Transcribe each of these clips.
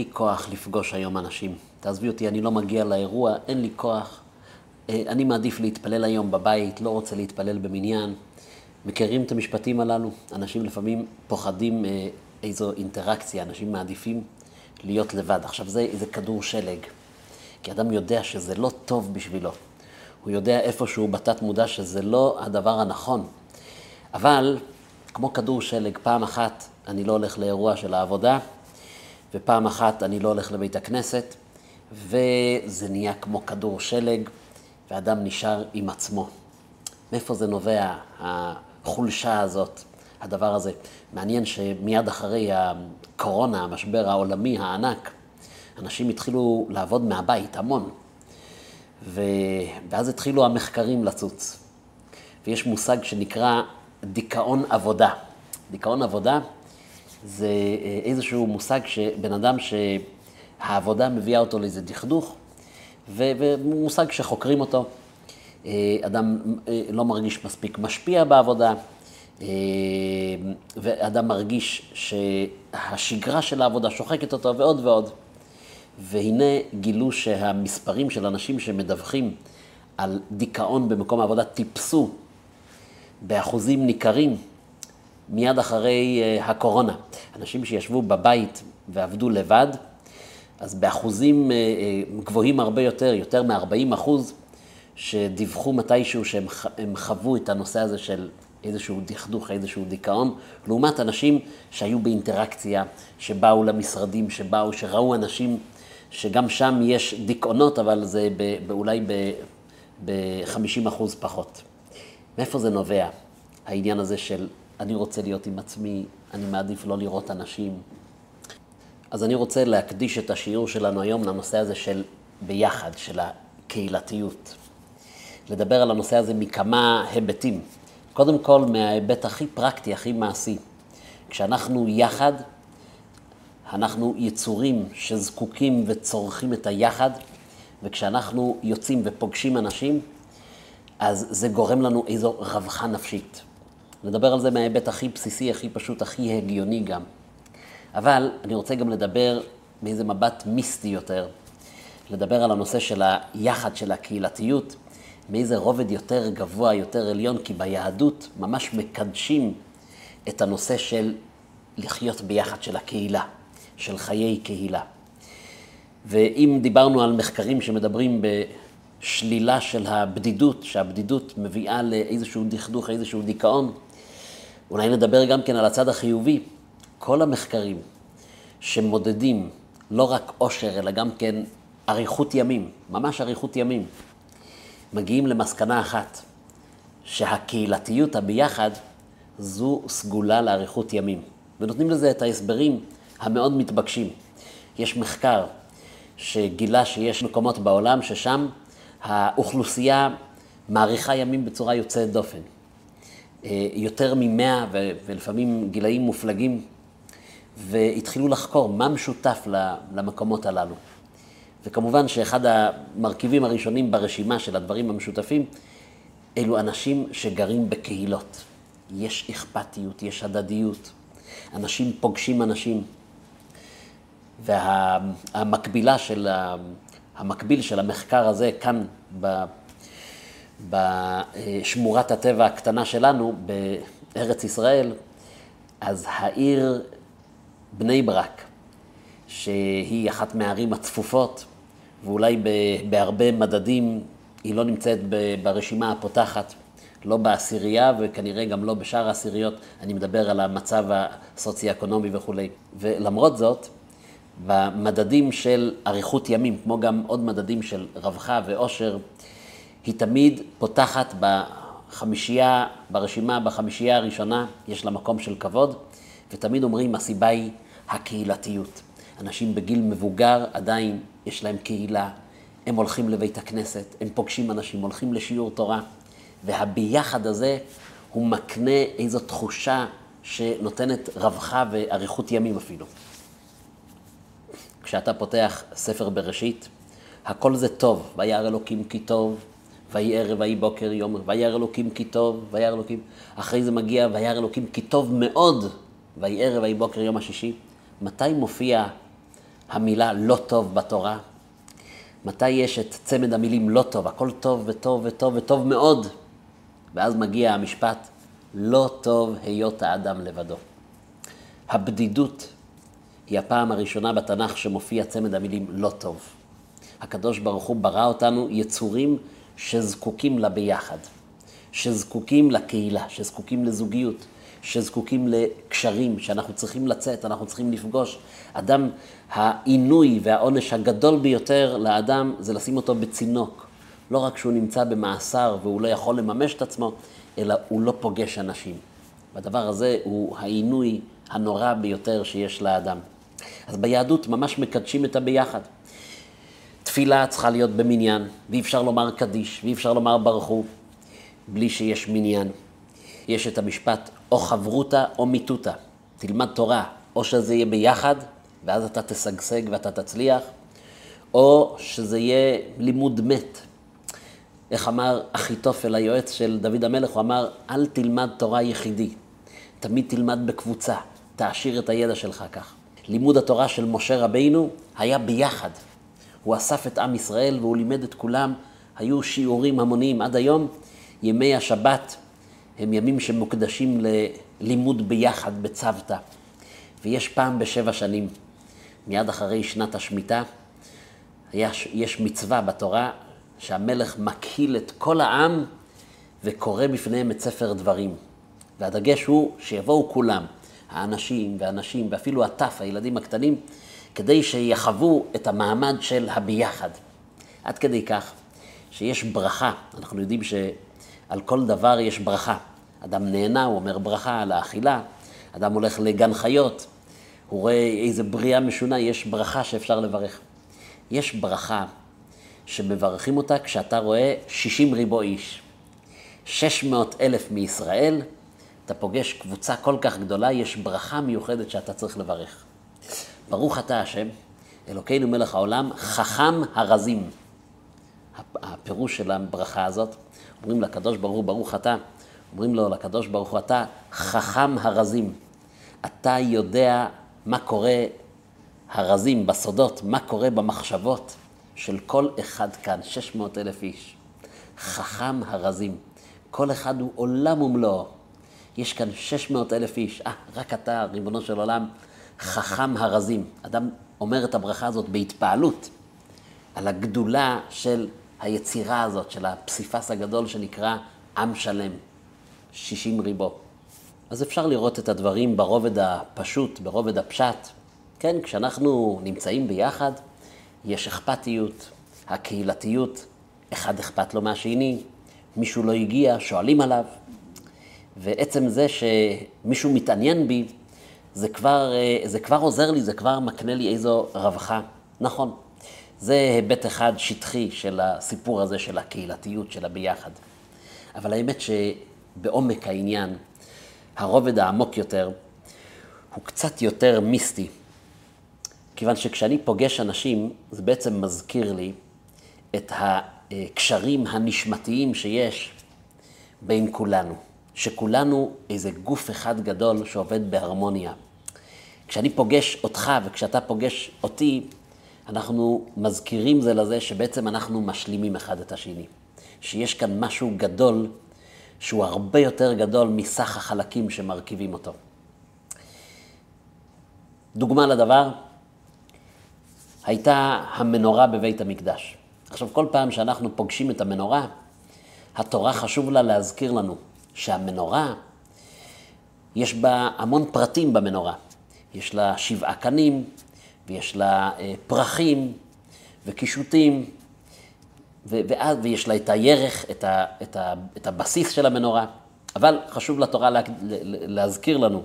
לי כוח לפגוש היום אנשים. תעזבי אותי, אני לא מגיע לאירוע, אין לי כוח. אה, אני מעדיף להתפלל היום בבית, לא רוצה להתפלל במניין. מכירים את המשפטים הללו? אנשים לפעמים פוחדים אה, איזו אינטראקציה, אנשים מעדיפים להיות לבד. עכשיו זה איזה כדור שלג, כי אדם יודע שזה לא טוב בשבילו. הוא יודע איפשהו בתת מודע שזה לא הדבר הנכון. אבל כמו כדור שלג, פעם אחת אני לא הולך לאירוע של העבודה, ופעם אחת אני לא הולך לבית הכנסת, וזה נהיה כמו כדור שלג, ואדם נשאר עם עצמו. מאיפה זה נובע, החולשה הזאת, הדבר הזה? מעניין שמיד אחרי הקורונה, המשבר העולמי הענק, אנשים התחילו לעבוד מהבית, המון. ו... ואז התחילו המחקרים לצוץ. ויש מושג שנקרא דיכאון עבודה. דיכאון עבודה זה אה, איזשהו מושג שבן אדם שהעבודה מביאה אותו לאיזה דכדוך, ומושג שחוקרים אותו. אה, אדם אה, לא מרגיש מספיק משפיע בעבודה, ואדם מרגיש שהשגרה של העבודה שוחקת אותו ועוד ועוד. והנה גילו שהמספרים של אנשים שמדווחים על דיכאון במקום העבודה טיפסו באחוזים ניכרים מיד אחרי אה, הקורונה. אנשים שישבו בבית ועבדו לבד, אז באחוזים אה, אה, גבוהים הרבה יותר, יותר מ-40 אחוז, שדיווחו מתישהו שהם חוו את הנושא הזה של איזשהו דכדוך, איזשהו דיכאון, לעומת אנשים שהיו באינטראקציה, שבאו למשרדים, שבאו, שראו אנשים שגם שם יש דיכאונות, אבל זה אולי ב-50 אחוז פחות. מאיפה זה נובע, העניין הזה של אני רוצה להיות עם עצמי, אני מעדיף לא לראות אנשים. אז אני רוצה להקדיש את השיעור שלנו היום לנושא הזה של ביחד, של הקהילתיות. לדבר על הנושא הזה מכמה היבטים. קודם כל, מההיבט הכי פרקטי, הכי מעשי. כשאנחנו יחד, אנחנו יצורים שזקוקים וצורכים את היחד, וכשאנחנו יוצאים ופוגשים אנשים, אז זה גורם לנו איזו רווחה נפשית. נדבר על זה מההיבט הכי בסיסי, הכי פשוט, הכי הגיוני גם. אבל אני רוצה גם לדבר מאיזה מבט מיסטי יותר, לדבר על הנושא של היחד, של הקהילתיות, מאיזה רובד יותר גבוה, יותר עליון, כי ביהדות ממש מקדשים את הנושא של לחיות ביחד, של הקהילה, של חיי קהילה. ואם דיברנו על מחקרים שמדברים בשלילה של הבדידות, שהבדידות מביאה לאיזשהו דכדוך, איזשהו דיכאון, אולי נדבר גם כן על הצד החיובי. כל המחקרים שמודדים לא רק עושר, אלא גם כן אריכות ימים, ממש אריכות ימים, מגיעים למסקנה אחת, שהקהילתיות, הביחד, זו סגולה לאריכות ימים. ונותנים לזה את ההסברים המאוד מתבקשים. יש מחקר שגילה שיש מקומות בעולם ששם האוכלוסייה מאריכה ימים בצורה יוצאת דופן. אה, יותר ממאה ולפעמים גילאים מופלגים, והתחילו לחקור מה משותף למקומות הללו. וכמובן שאחד המרכיבים הראשונים ברשימה של הדברים המשותפים, אלו אנשים שגרים בקהילות. יש אכפתיות, יש הדדיות, אנשים פוגשים אנשים. והמקבילה של, המקביל של המחקר הזה כאן בשמורת הטבע הקטנה שלנו בארץ ישראל, אז העיר בני ברק, שהיא אחת מהערים הצפופות, ואולי בהרבה מדדים היא לא נמצאת ברשימה הפותחת, לא בעשירייה וכנראה גם לא בשאר העשיריות, אני מדבר על המצב הסוציו-אקונומי וכולי. ולמרות זאת, במדדים של אריכות ימים, כמו גם עוד מדדים של רווחה ואושר, היא תמיד פותחת בחמישייה, ברשימה, בחמישייה הראשונה, יש לה מקום של כבוד, ותמיד אומרים, הסיבה היא הקהילתיות. אנשים בגיל מבוגר עדיין יש להם קהילה, הם הולכים לבית הכנסת, הם פוגשים אנשים, הולכים לשיעור תורה, והביחד הזה הוא מקנה איזו תחושה שנותנת רווחה ואריכות ימים אפילו. כשאתה פותח ספר בראשית, הכל זה טוב, וירא אלוקים כי טוב, ויהי ערב, ויהי בוקר, יום, וירא אלוקים כי טוב, וירא אלוקים, אחרי זה מגיע וירא אלוקים כי טוב מאוד, ויהי ערב, ויהי בוקר, יום השישי. מתי מופיע המילה לא טוב בתורה? מתי יש את צמד המילים לא טוב, הכל טוב וטוב וטוב וטוב מאוד, ואז מגיע המשפט, לא טוב היות האדם לבדו. הבדידות היא הפעם הראשונה בתנ"ך שמופיע צמד המילים לא טוב. הקדוש ברוך הוא ברא אותנו יצורים שזקוקים לביחד, שזקוקים לקהילה, שזקוקים לזוגיות, שזקוקים לקשרים, שאנחנו צריכים לצאת, אנחנו צריכים לפגוש. אדם, העינוי והעונש הגדול ביותר לאדם זה לשים אותו בצינוק. לא רק שהוא נמצא במאסר והוא לא יכול לממש את עצמו, אלא הוא לא פוגש אנשים. והדבר הזה הוא העינוי הנורא ביותר שיש לאדם. אז ביהדות ממש מקדשים את הביחד. תפילה צריכה להיות במניין, ואי אפשר לומר קדיש, ואי אפשר לומר ברכו, בלי שיש מניין. יש את המשפט או חברותא או מיתותא. תלמד תורה, או שזה יהיה ביחד, ואז אתה תשגשג ואתה תצליח, או שזה יהיה לימוד מת. איך אמר אחיתופל, היועץ של דוד המלך, הוא אמר, אל תלמד תורה יחידי, תמיד תלמד בקבוצה, תעשיר את הידע שלך כך. לימוד התורה של משה רבינו היה ביחד. הוא אסף את עם ישראל והוא לימד את כולם, היו שיעורים המוניים עד היום. ימי השבת הם ימים שמוקדשים ללימוד ביחד בצוותא. ויש פעם בשבע שנים, מיד אחרי שנת השמיטה, יש, יש מצווה בתורה שהמלך מקהיל את כל העם וקורא בפניהם את ספר דברים. והדגש הוא שיבואו כולם, האנשים והנשים ואפילו הטף, הילדים הקטנים, כדי שיחוו את המעמד של הביחד. עד כדי כך שיש ברכה, אנחנו יודעים שעל כל דבר יש ברכה. אדם נהנה, הוא אומר ברכה על האכילה, אדם הולך לגן חיות, הוא רואה איזה בריאה משונה, יש ברכה שאפשר לברך. יש ברכה שמברכים אותה כשאתה רואה 60 ריבו איש. 600 אלף מישראל, אתה פוגש קבוצה כל כך גדולה, יש ברכה מיוחדת שאתה צריך לברך. ברוך אתה השם, אלוקינו מלך העולם, חכם הרזים. הפירוש של הברכה הזאת, אומרים לקדוש ברוך הוא, ברוך אתה, אומרים לו לקדוש ברוך הוא, אתה חכם הרזים. אתה יודע מה קורה הרזים, בסודות, מה קורה במחשבות של כל אחד כאן, 600 אלף איש. חכם הרזים. כל אחד הוא עולם ומלואו. יש כאן 600 אלף איש. אה, רק אתה, ריבונו של עולם, חכם הרזים. אדם אומר את הברכה הזאת בהתפעלות על הגדולה של היצירה הזאת, של הפסיפס הגדול שנקרא עם שלם, 60 ריבו. אז אפשר לראות את הדברים ברובד הפשוט, ברובד הפשט. כן, כשאנחנו נמצאים ביחד, יש אכפתיות, הקהילתיות, אחד אכפת לו מהשני, מישהו לא הגיע, שואלים עליו. ועצם זה שמישהו מתעניין בי, זה כבר, אה, זה כבר עוזר לי, זה כבר מקנה לי איזו רווחה. נכון, זה היבט אחד שטחי של הסיפור הזה של הקהילתיות, של הביחד. אבל האמת שבעומק העניין, הרובד העמוק יותר, הוא קצת יותר מיסטי. כיוון שכשאני פוגש אנשים, זה בעצם מזכיר לי את הקשרים הנשמתיים שיש בין כולנו. שכולנו איזה גוף אחד גדול שעובד בהרמוניה. כשאני פוגש אותך וכשאתה פוגש אותי, אנחנו מזכירים זה לזה שבעצם אנחנו משלימים אחד את השני. שיש כאן משהו גדול שהוא הרבה יותר גדול מסך החלקים שמרכיבים אותו. דוגמה לדבר, הייתה המנורה בבית המקדש. עכשיו, כל פעם שאנחנו פוגשים את המנורה, התורה חשוב לה להזכיר לנו שהמנורה, יש בה המון פרטים במנורה. יש לה שבעה קנים, ויש לה אה, פרחים וקישוטים, ואז, ויש לה את הירך, את, ה, את, ה, את הבסיס של המנורה. אבל חשוב לתורה לה, להזכיר לנו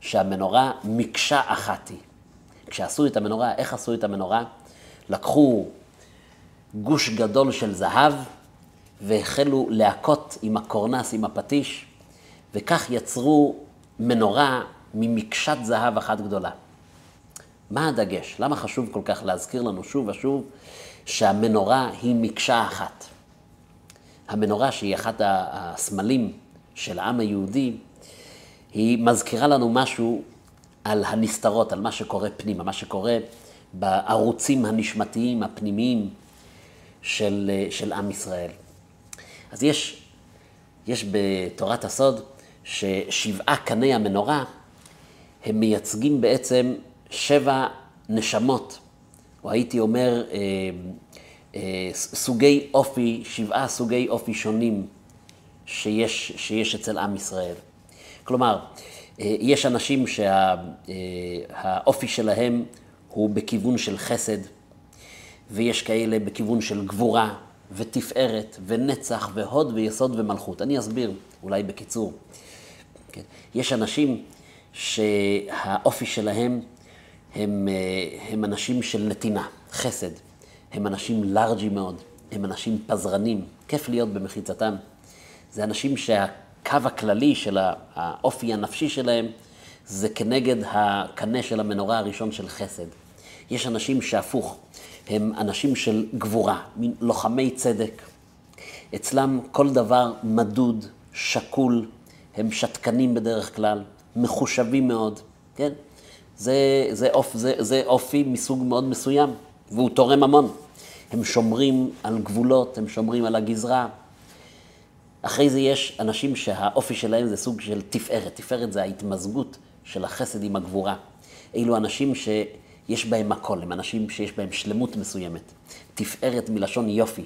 שהמנורה מקשה אחת היא. כשעשו את המנורה, איך עשו את המנורה? לקחו גוש גדול של זהב, והחלו להכות עם הקורנס, עם הפטיש, וכך יצרו מנורה ממקשת זהב אחת גדולה. מה הדגש? למה חשוב כל כך להזכיר לנו שוב ושוב שהמנורה היא מקשה אחת? המנורה, שהיא אחת הסמלים של העם היהודי, היא מזכירה לנו משהו על הנסתרות, על מה שקורה פנימה, מה שקורה בערוצים הנשמתיים, הפנימיים של, של עם ישראל. אז יש, יש בתורת הסוד ששבעה קני המנורה, הם מייצגים בעצם שבע נשמות, או הייתי אומר אה, אה, סוגי אופי, שבעה סוגי אופי שונים שיש, שיש אצל עם ישראל. כלומר, אה, יש אנשים שהאופי שה, שלהם הוא בכיוון של חסד, ויש כאלה בכיוון של גבורה ותפארת ונצח והוד ויסוד ומלכות. אני אסביר, אולי בקיצור. כן. יש אנשים שהאופי שלהם הם, אה, הם אנשים של נתינה, חסד. הם אנשים לארג'ים מאוד, הם אנשים פזרנים, כיף להיות במחיצתם. זה אנשים שהקו הכללי של האופי הנפשי שלהם זה כנגד הקנה של המנורה הראשון של חסד. יש אנשים שהפוך, הם אנשים של גבורה, מין לוחמי צדק. אצלם כל דבר מדוד, שקול, הם שתקנים בדרך כלל, מחושבים מאוד, כן? זה, זה, אופ, זה, זה אופי מסוג מאוד מסוים, והוא תורם המון. הם שומרים על גבולות, הם שומרים על הגזרה. אחרי זה יש אנשים שהאופי שלהם זה סוג של תפארת. תפארת זה ההתמזגות של החסד עם הגבורה. אלו אנשים שיש בהם הכל, הם אנשים שיש בהם שלמות מסוימת. תפארת מלשון יופי.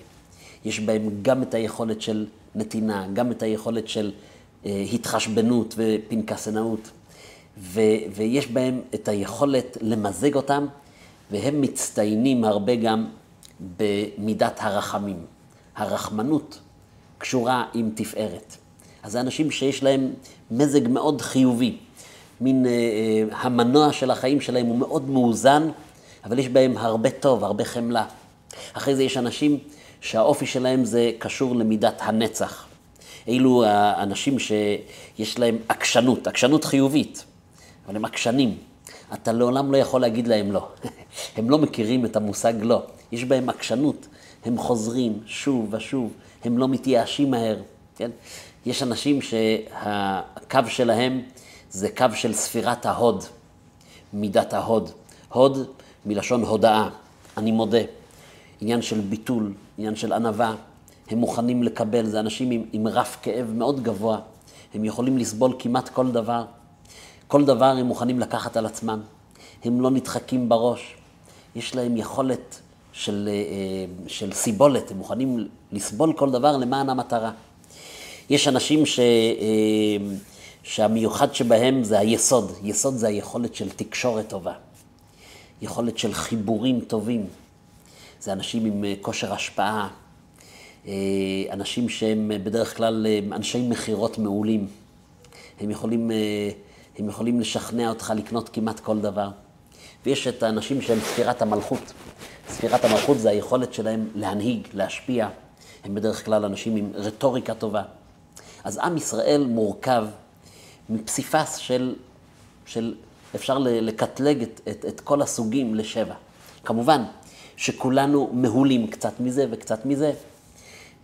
יש בהם גם את היכולת של נתינה, גם את היכולת של אה, התחשבנות ופנקסנאות. ו, ויש בהם את היכולת למזג אותם, והם מצטיינים הרבה גם במידת הרחמים. הרחמנות קשורה עם תפארת. אז זה אנשים שיש להם מזג מאוד חיובי. מין אה, אה, המנוע של החיים שלהם הוא מאוד מאוזן, אבל יש בהם הרבה טוב, הרבה חמלה. אחרי זה יש אנשים שהאופי שלהם זה קשור למידת הנצח. אלו האנשים שיש להם עקשנות, עקשנות חיובית. אבל הם עקשנים. אתה לעולם לא יכול להגיד להם לא. הם לא מכירים את המושג לא. יש בהם עקשנות. הם חוזרים שוב ושוב, הם לא מתייאשים מהר, כן? יש אנשים שהקו שלהם זה קו של ספירת ההוד, מידת ההוד. הוד מלשון הודאה, אני מודה. עניין של ביטול, עניין של ענווה. הם מוכנים לקבל, זה אנשים עם, עם רף כאב מאוד גבוה. הם יכולים לסבול כמעט כל דבר. כל דבר הם מוכנים לקחת על עצמם, הם לא נדחקים בראש, יש להם יכולת של, אה, של סיבולת, הם מוכנים לסבול כל דבר למען המטרה. יש אנשים ש, אה, שהמיוחד שבהם זה היסוד, יסוד זה היכולת של תקשורת טובה, יכולת של חיבורים טובים. זה אנשים עם אה, כושר השפעה, אנשים שהם בדרך כלל אנשי מכירות מעולים. הם יכולים הם יכולים לשכנע אותך לקנות כמעט כל דבר. ויש את האנשים שהם ספירת המלכות. ספירת המלכות זה היכולת שלהם להנהיג, להשפיע. הם בדרך כלל אנשים עם רטוריקה טובה. אז עם ישראל מורכב מפסיפס של, של אפשר לקטלג את, את, את כל הסוגים לשבע. כמובן שכולנו מהולים קצת מזה וקצת מזה,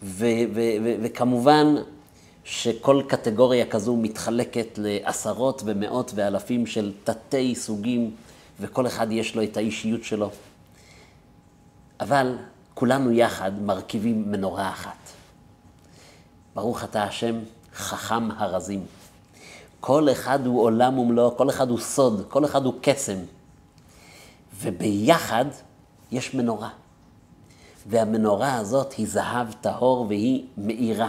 ו, ו, ו, וכמובן שכל קטגוריה כזו מתחלקת לעשרות ומאות ואלפים של תתי סוגים, וכל אחד יש לו את האישיות שלו. אבל כולנו יחד מרכיבים מנורה אחת. ברוך אתה השם, חכם הרזים. כל אחד הוא עולם ומלואו, כל אחד הוא סוד, כל אחד הוא קסם. וביחד יש מנורה. והמנורה הזאת היא זהב טהור והיא מאירה.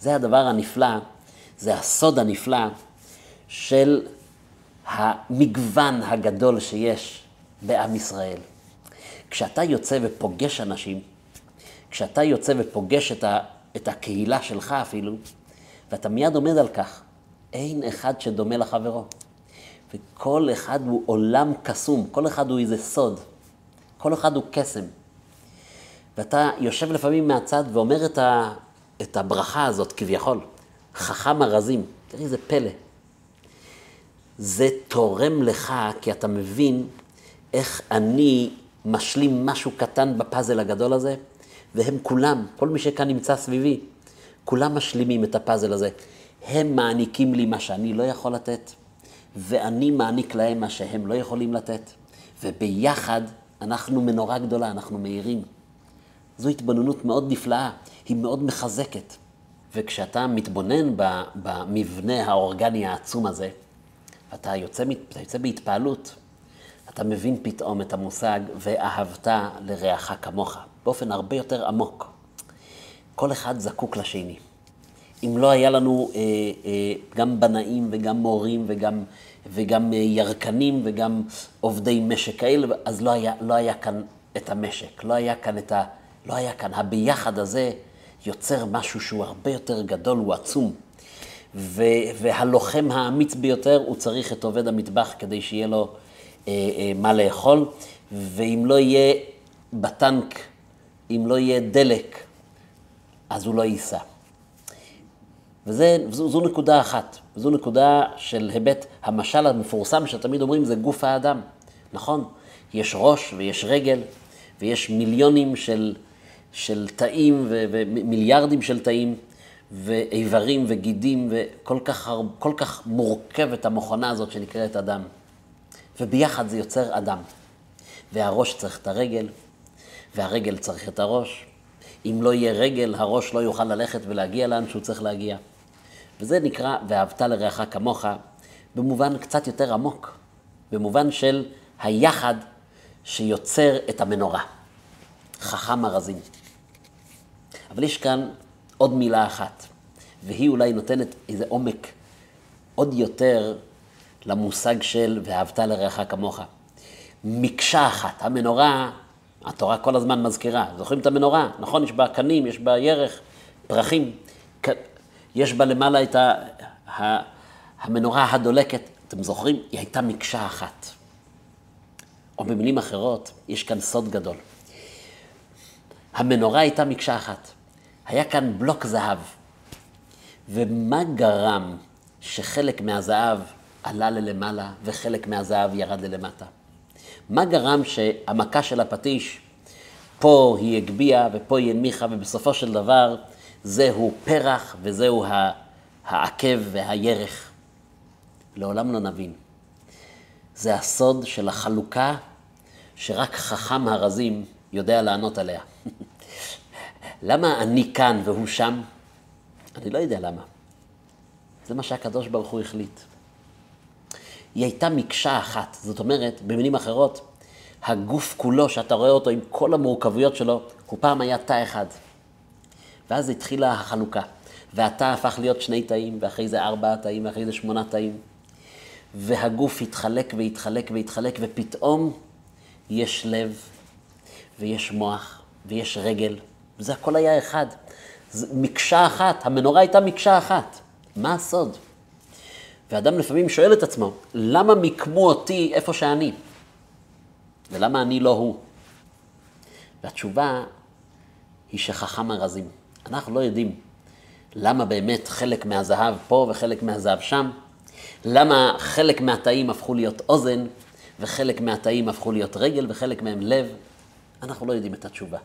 זה הדבר הנפלא, זה הסוד הנפלא של המגוון הגדול שיש בעם ישראל. כשאתה יוצא ופוגש אנשים, כשאתה יוצא ופוגש את, ה, את הקהילה שלך אפילו, ואתה מיד עומד על כך, אין אחד שדומה לחברו. וכל אחד הוא עולם קסום, כל אחד הוא איזה סוד, כל אחד הוא קסם. ואתה יושב לפעמים מהצד ואומר את, ה, את הברכה הזאת כביכול, חכם ארזים, תראי איזה פלא. זה תורם לך כי אתה מבין איך אני משלים משהו קטן בפאזל הגדול הזה, והם כולם, כל מי שכאן נמצא סביבי, כולם משלימים את הפאזל הזה. הם מעניקים לי מה שאני לא יכול לתת, ואני מעניק להם מה שהם לא יכולים לתת, וביחד אנחנו מנורה גדולה, אנחנו מאירים. זו התבוננות מאוד נפלאה, היא מאוד מחזקת. וכשאתה מתבונן במבנה האורגני העצום הזה, ואתה יוצא, אתה יוצא בהתפעלות, אתה מבין פתאום את המושג ואהבת לרעך כמוך, באופן הרבה יותר עמוק. כל אחד זקוק לשני. אם לא היה לנו אה, אה, גם בנאים וגם מורים וגם, וגם אה, ירקנים וגם עובדי משק כאלה, אז לא היה, לא היה כאן את המשק, לא היה כאן את ה... לא היה כאן. הביחד הזה יוצר משהו שהוא הרבה יותר גדול, הוא עצום. ו, והלוחם האמיץ ביותר, הוא צריך את עובד המטבח כדי שיהיה לו אה, אה, מה לאכול, ואם לא יהיה בטנק, אם לא יהיה דלק, אז הוא לא ייסע. וזו נקודה אחת, וזו נקודה של היבט, המשל המפורסם שתמיד אומרים זה גוף האדם, נכון? יש ראש ויש רגל ויש מיליונים של, של תאים ומיליארדים של תאים ואיברים וגידים וכל כך, כל כך מורכבת המכונה הזאת שנקראת אדם. וביחד זה יוצר אדם. והראש צריך את הרגל, והרגל צריך את הראש. אם לא יהיה רגל, הראש לא יוכל ללכת ולהגיע לאן שהוא צריך להגיע. וזה נקרא ואהבת לרעך כמוך, במובן קצת יותר עמוק, במובן של היחד שיוצר את המנורה. חכם ארזים. אבל יש כאן עוד מילה אחת, והיא אולי נותנת איזה עומק עוד יותר למושג של ואהבת לרעך כמוך. מקשה אחת, המנורה, התורה כל הזמן מזכירה, זוכרים את המנורה, נכון? יש בה קנים, יש בה ירך, פרחים, יש בה למעלה את ה, ה, המנורה הדולקת, אתם זוכרים? היא הייתה מקשה אחת. או במילים אחרות, יש כאן סוד גדול. המנורה הייתה מקשה אחת. היה כאן בלוק זהב. ומה גרם שחלק מהזהב עלה ללמעלה וחלק מהזהב ירד ללמטה? מה גרם שהמכה של הפטיש, פה היא הגביהה ופה היא הנמיכה, ובסופו של דבר זהו פרח וזהו העקב והירך. לעולם לא נבין. זה הסוד של החלוקה שרק חכם הרזים יודע לענות עליה. למה אני כאן והוא שם? אני לא יודע למה. זה מה שהקדוש ברוך הוא החליט. היא הייתה מקשה אחת, זאת אומרת, במילים אחרות, הגוף כולו, שאתה רואה אותו עם כל המורכבויות שלו, הוא פעם היה תא אחד. ואז התחילה החלוקה. והתא הפך להיות שני תאים, ואחרי זה ארבעה תאים, ואחרי זה שמונה תאים. והגוף התחלק והתחלק והתחלק, ופתאום יש לב, ויש מוח, ויש רגל, וזה הכל היה אחד. זה מקשה אחת, המנורה הייתה מקשה אחת. מה הסוד? ואדם לפעמים שואל את עצמו, למה מיקמו אותי איפה שאני? ולמה אני לא הוא? והתשובה היא שחכם ארזים. אנחנו לא יודעים למה באמת חלק מהזהב פה וחלק מהזהב שם, למה חלק מהתאים הפכו להיות אוזן וחלק מהתאים הפכו להיות רגל וחלק מהם לב. אנחנו לא יודעים את התשובה.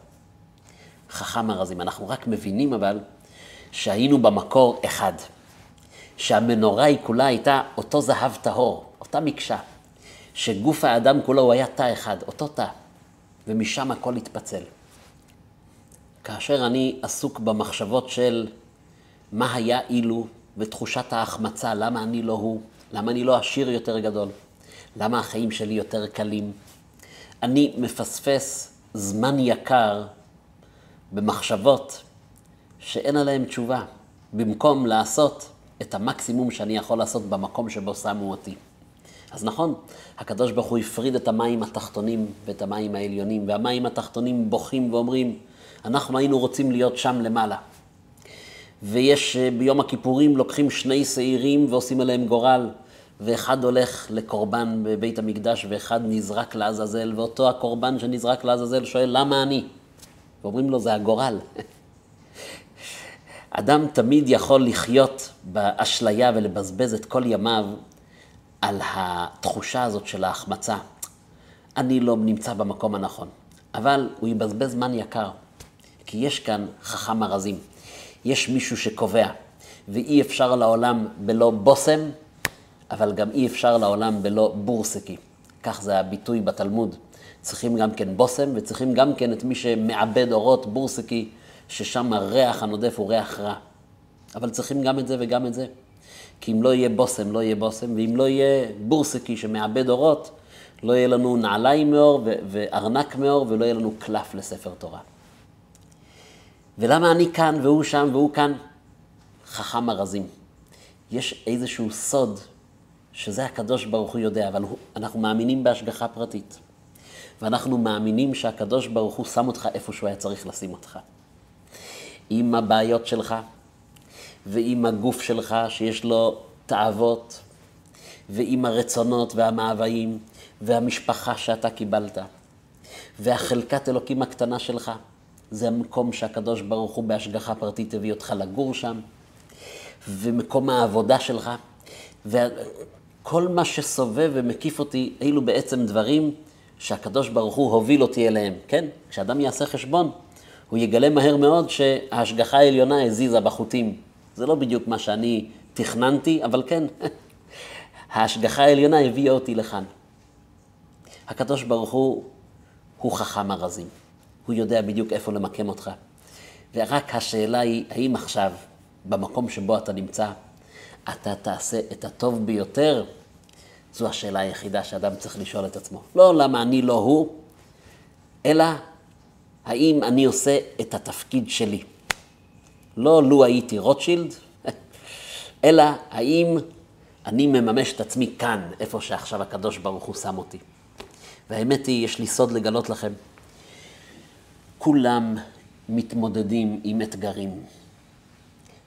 חכם ארזים, אנחנו רק מבינים אבל שהיינו במקור אחד. שהמנורה היא כולה הייתה אותו זהב טהור, אותה מקשה. שגוף האדם כולו הוא היה תא אחד, אותו תא. ומשם הכל התפצל. כאשר אני עסוק במחשבות של מה היה אילו ותחושת ההחמצה, למה אני לא הוא, למה אני לא עשיר יותר גדול, למה החיים שלי יותר קלים, אני מפספס זמן יקר במחשבות שאין עליהן תשובה, במקום לעשות את המקסימום שאני יכול לעשות במקום שבו שמו אותי. אז נכון, הקדוש ברוך הוא הפריד את המים התחתונים ואת המים העליונים, והמים התחתונים בוכים ואומרים, אנחנו היינו רוצים להיות שם למעלה. ויש אה, ביום הכיפורים לוקחים שני שעירים ועושים עליהם גורל, ואחד הולך לקורבן בבית המקדש ואחד נזרק לעזאזל, ואותו הקורבן שנזרק לעזאזל שואל, למה אני? ואומרים לו, זה הגורל. אדם תמיד יכול לחיות באשליה ולבזבז את כל ימיו על התחושה הזאת של ההחמצה. אני לא נמצא במקום הנכון, אבל הוא יבזבז זמן יקר. כי יש כאן חכם ארזים. יש מישהו שקובע, ואי אפשר לעולם בלא בושם, אבל גם אי אפשר לעולם בלא בורסקי. כך זה הביטוי בתלמוד. צריכים גם כן בושם, וצריכים גם כן את מי שמעבד אורות, בורסקי, ששם הריח הנודף הוא ריח רע. אבל צריכים גם את זה וגם את זה. כי אם לא יהיה בושם, לא יהיה בושם, ואם לא יהיה בורסקי שמעבד אורות, לא יהיה לנו נעליים מאור וארנק מאור, ולא יהיה לנו קלף לספר תורה. ולמה אני כאן והוא שם והוא כאן? חכם ארזים. יש איזשהו סוד שזה הקדוש ברוך הוא יודע, אבל אנחנו מאמינים בהשגחה פרטית. ואנחנו מאמינים שהקדוש ברוך הוא שם אותך איפה שהוא היה צריך לשים אותך. עם הבעיות שלך, ועם הגוף שלך שיש לו תאוות, ועם הרצונות והמאוויים, והמשפחה שאתה קיבלת, והחלקת אלוקים הקטנה שלך. זה המקום שהקדוש ברוך הוא בהשגחה פרטית הביא אותך לגור שם, ומקום העבודה שלך, וכל מה שסובב ומקיף אותי, אלו בעצם דברים שהקדוש ברוך הוא הוביל אותי אליהם, כן? כשאדם יעשה חשבון, הוא יגלה מהר מאוד שההשגחה העליונה הזיזה בחוטים. זה לא בדיוק מה שאני תכננתי, אבל כן, ההשגחה העליונה הביאה אותי לכאן. הקדוש ברוך הוא, הוא חכם ארזים. הוא יודע בדיוק איפה למקם אותך. ורק השאלה היא, האם עכשיו, במקום שבו אתה נמצא, אתה תעשה את הטוב ביותר? זו השאלה היחידה שאדם צריך לשאול את עצמו. לא למה אני לא הוא, אלא האם אני עושה את התפקיד שלי. לא לו הייתי רוטשילד, אלא האם אני מממש את עצמי כאן, איפה שעכשיו הקדוש ברוך הוא שם אותי. והאמת היא, יש לי סוד לגלות לכם. כולם מתמודדים עם אתגרים.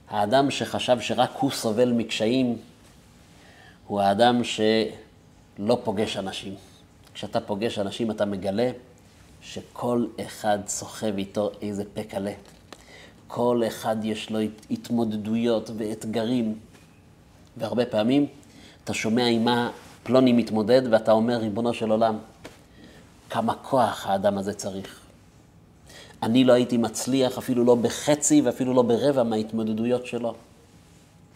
האדם שחשב שרק הוא סובל מקשיים, הוא האדם שלא פוגש אנשים. כשאתה פוגש אנשים אתה מגלה שכל אחד סוחב איתו איזה פה קלה. כל אחד יש לו התמודדויות ואתגרים, והרבה פעמים אתה שומע עם מה פלוני מתמודד ואתה אומר, ריבונו של עולם, כמה כוח האדם הזה צריך. אני לא הייתי מצליח אפילו לא בחצי ואפילו לא ברבע מההתמודדויות שלו.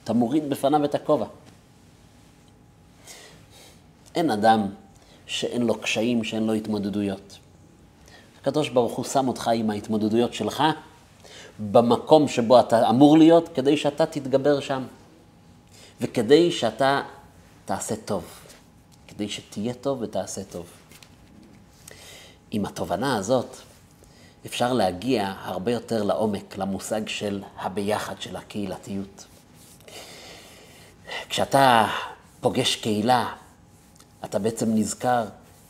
אתה מוריד בפניו את הכובע. אין אדם שאין לו קשיים, שאין לו התמודדויות. הקדוש ברוך הוא שם אותך עם ההתמודדויות שלך במקום שבו אתה אמור להיות, כדי שאתה תתגבר שם. וכדי שאתה תעשה טוב. כדי שתהיה טוב ותעשה טוב. עם התובנה הזאת, אפשר להגיע הרבה יותר לעומק, למושג של הביחד, של הקהילתיות. כשאתה פוגש קהילה, אתה בעצם נזכר,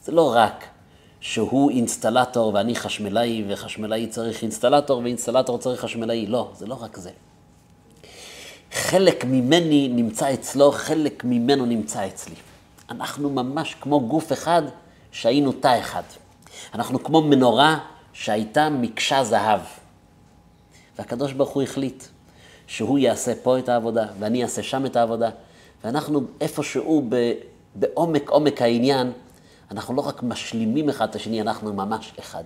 זה לא רק שהוא אינסטלטור ואני חשמלאי, וחשמלאי צריך אינסטלטור ואינסטלטור צריך חשמלאי. לא, זה לא רק זה. חלק ממני נמצא אצלו, חלק ממנו נמצא אצלי. אנחנו ממש כמו גוף אחד שהיינו תא אחד. אנחנו כמו מנורה שהייתה מקשה זהב. והקדוש ברוך הוא החליט שהוא יעשה פה את העבודה, ואני אעשה שם את העבודה, ואנחנו איפשהו בעומק עומק העניין, אנחנו לא רק משלימים אחד את השני, אנחנו ממש אחד.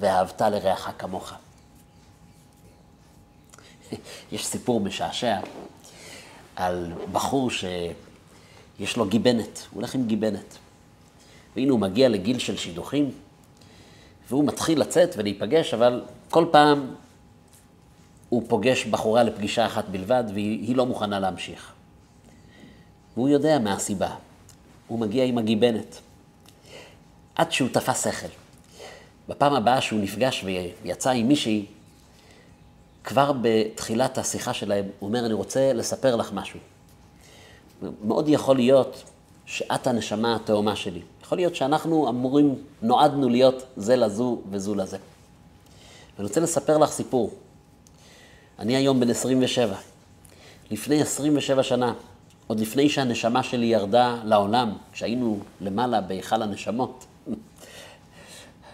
ואהבת לרעך כמוך. יש סיפור משעשע על בחור שיש לו גיבנת, הוא הולך עם גיבנת. והנה הוא מגיע לגיל של שידוכים, והוא מתחיל לצאת ולהיפגש, אבל כל פעם הוא פוגש בחורה לפגישה אחת בלבד, והיא לא מוכנה להמשיך. והוא יודע מה הסיבה. הוא מגיע עם הגיבנת. עד שהוא תפס שכל. בפעם הבאה שהוא נפגש ויצא עם מישהי, כבר בתחילת השיחה שלהם, הוא אומר, אני רוצה לספר לך משהו. מאוד יכול להיות שאת הנשמה התאומה שלי. יכול להיות שאנחנו אמורים, נועדנו להיות זה לזו וזו לזה. ואני רוצה לספר לך סיפור. אני היום בן 27. לפני 27 שנה, עוד לפני שהנשמה שלי ירדה לעולם, כשהיינו למעלה בהיכל הנשמות,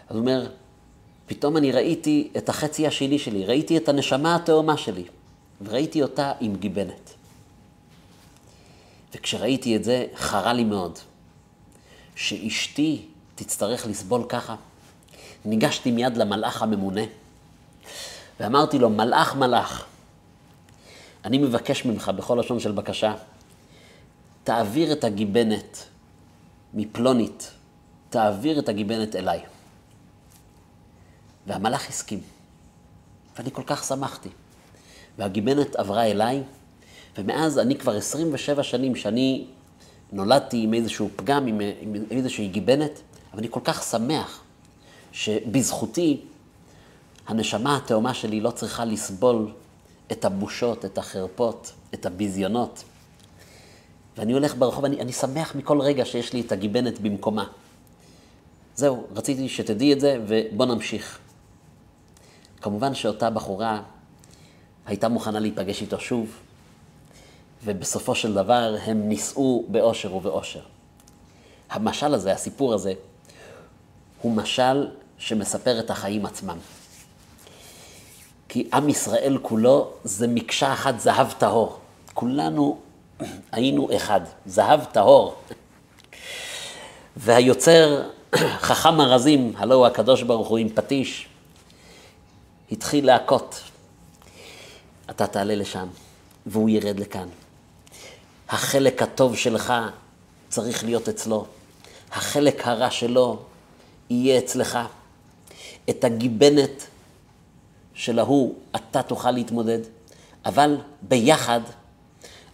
אז הוא אומר, פתאום אני ראיתי את החצי השני שלי, ראיתי את הנשמה התאומה שלי, וראיתי אותה עם גיבנת. וכשראיתי את זה, חרה לי מאוד. שאשתי תצטרך לסבול ככה. ניגשתי מיד למלאך הממונה, ואמרתי לו, מלאך מלאך, אני מבקש ממך בכל לשון של בקשה, תעביר את הגיבנת מפלונית תעביר את הגיבנת אליי. והמלאך הסכים, ואני כל כך שמחתי. והגיבנת עברה אליי, ומאז אני כבר 27 שנים שאני נולדתי עם איזשהו פגם, עם, עם איזושהי גיבנת, אבל אני כל כך שמח שבזכותי הנשמה התאומה שלי לא צריכה לסבול את הבושות, את החרפות, את הביזיונות. ואני הולך ברחוב, אני, אני שמח מכל רגע שיש לי את הגיבנת במקומה. זהו, רציתי שתדעי את זה, ובוא נמשיך. כמובן שאותה בחורה הייתה מוכנה להיפגש איתו שוב, ובסופו של דבר הם נישאו באושר ובאושר. המשל הזה, הסיפור הזה, הוא משל שמספר את החיים עצמם. כי עם ישראל כולו זה מקשה אחת זהב טהור. כולנו היינו אחד, זהב טהור. והיוצר, חכם ארזים, הלא הוא הקדוש ברוך הוא עם פטיש, התחיל להכות. אתה תעלה לשם, והוא ירד לכאן. החלק הטוב שלך צריך להיות אצלו. החלק הרע שלו יהיה אצלך. את הגיבנת של ההוא אתה תוכל להתמודד, אבל ביחד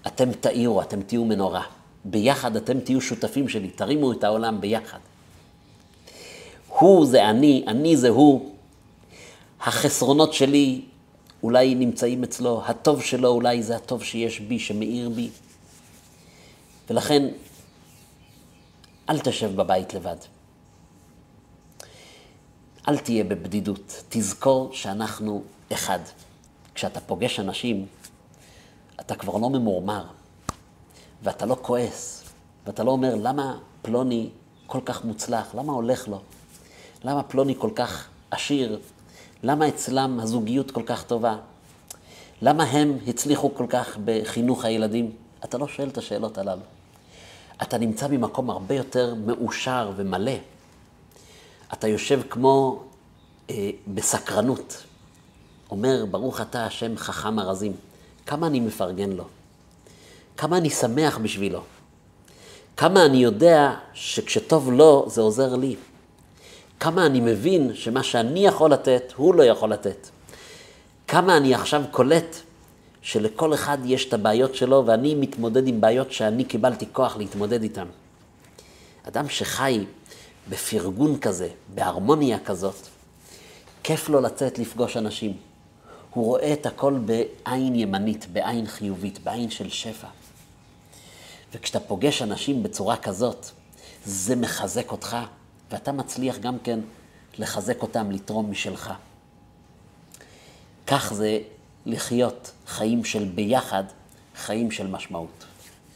אתם תאירו, אתם תהיו מנורה. ביחד אתם תהיו שותפים שלי, תרימו את העולם ביחד. הוא זה אני, אני זה הוא. החסרונות שלי אולי נמצאים אצלו, הטוב שלו אולי זה הטוב שיש בי, שמאיר בי. ולכן, אל תשב בבית לבד. אל תהיה בבדידות. תזכור שאנחנו אחד. כשאתה פוגש אנשים, אתה כבר לא ממורמר, ואתה לא כועס, ואתה לא אומר, למה פלוני כל כך מוצלח? למה הולך לו? למה פלוני כל כך עשיר? למה אצלם הזוגיות כל כך טובה? למה הם הצליחו כל כך בחינוך הילדים? אתה לא שואל את השאלות הללו. אתה נמצא במקום הרבה יותר מאושר ומלא. אתה יושב כמו אה, בסקרנות. אומר, ברוך אתה השם חכם ארזים. כמה אני מפרגן לו. כמה אני שמח בשבילו. כמה אני יודע שכשטוב לו, זה עוזר לי. כמה אני מבין שמה שאני יכול לתת, הוא לא יכול לתת. כמה אני עכשיו קולט שלכל אחד יש את הבעיות שלו, ואני מתמודד עם בעיות שאני קיבלתי כוח להתמודד איתן. אדם שחי בפרגון כזה, בהרמוניה כזאת, כיף לו לצאת לפגוש אנשים. הוא רואה את הכל בעין ימנית, בעין חיובית, בעין של שפע. וכשאתה פוגש אנשים בצורה כזאת, זה מחזק אותך, ואתה מצליח גם כן לחזק אותם, לתרום משלך. כך זה לחיות חיים של ביחד, חיים של משמעות.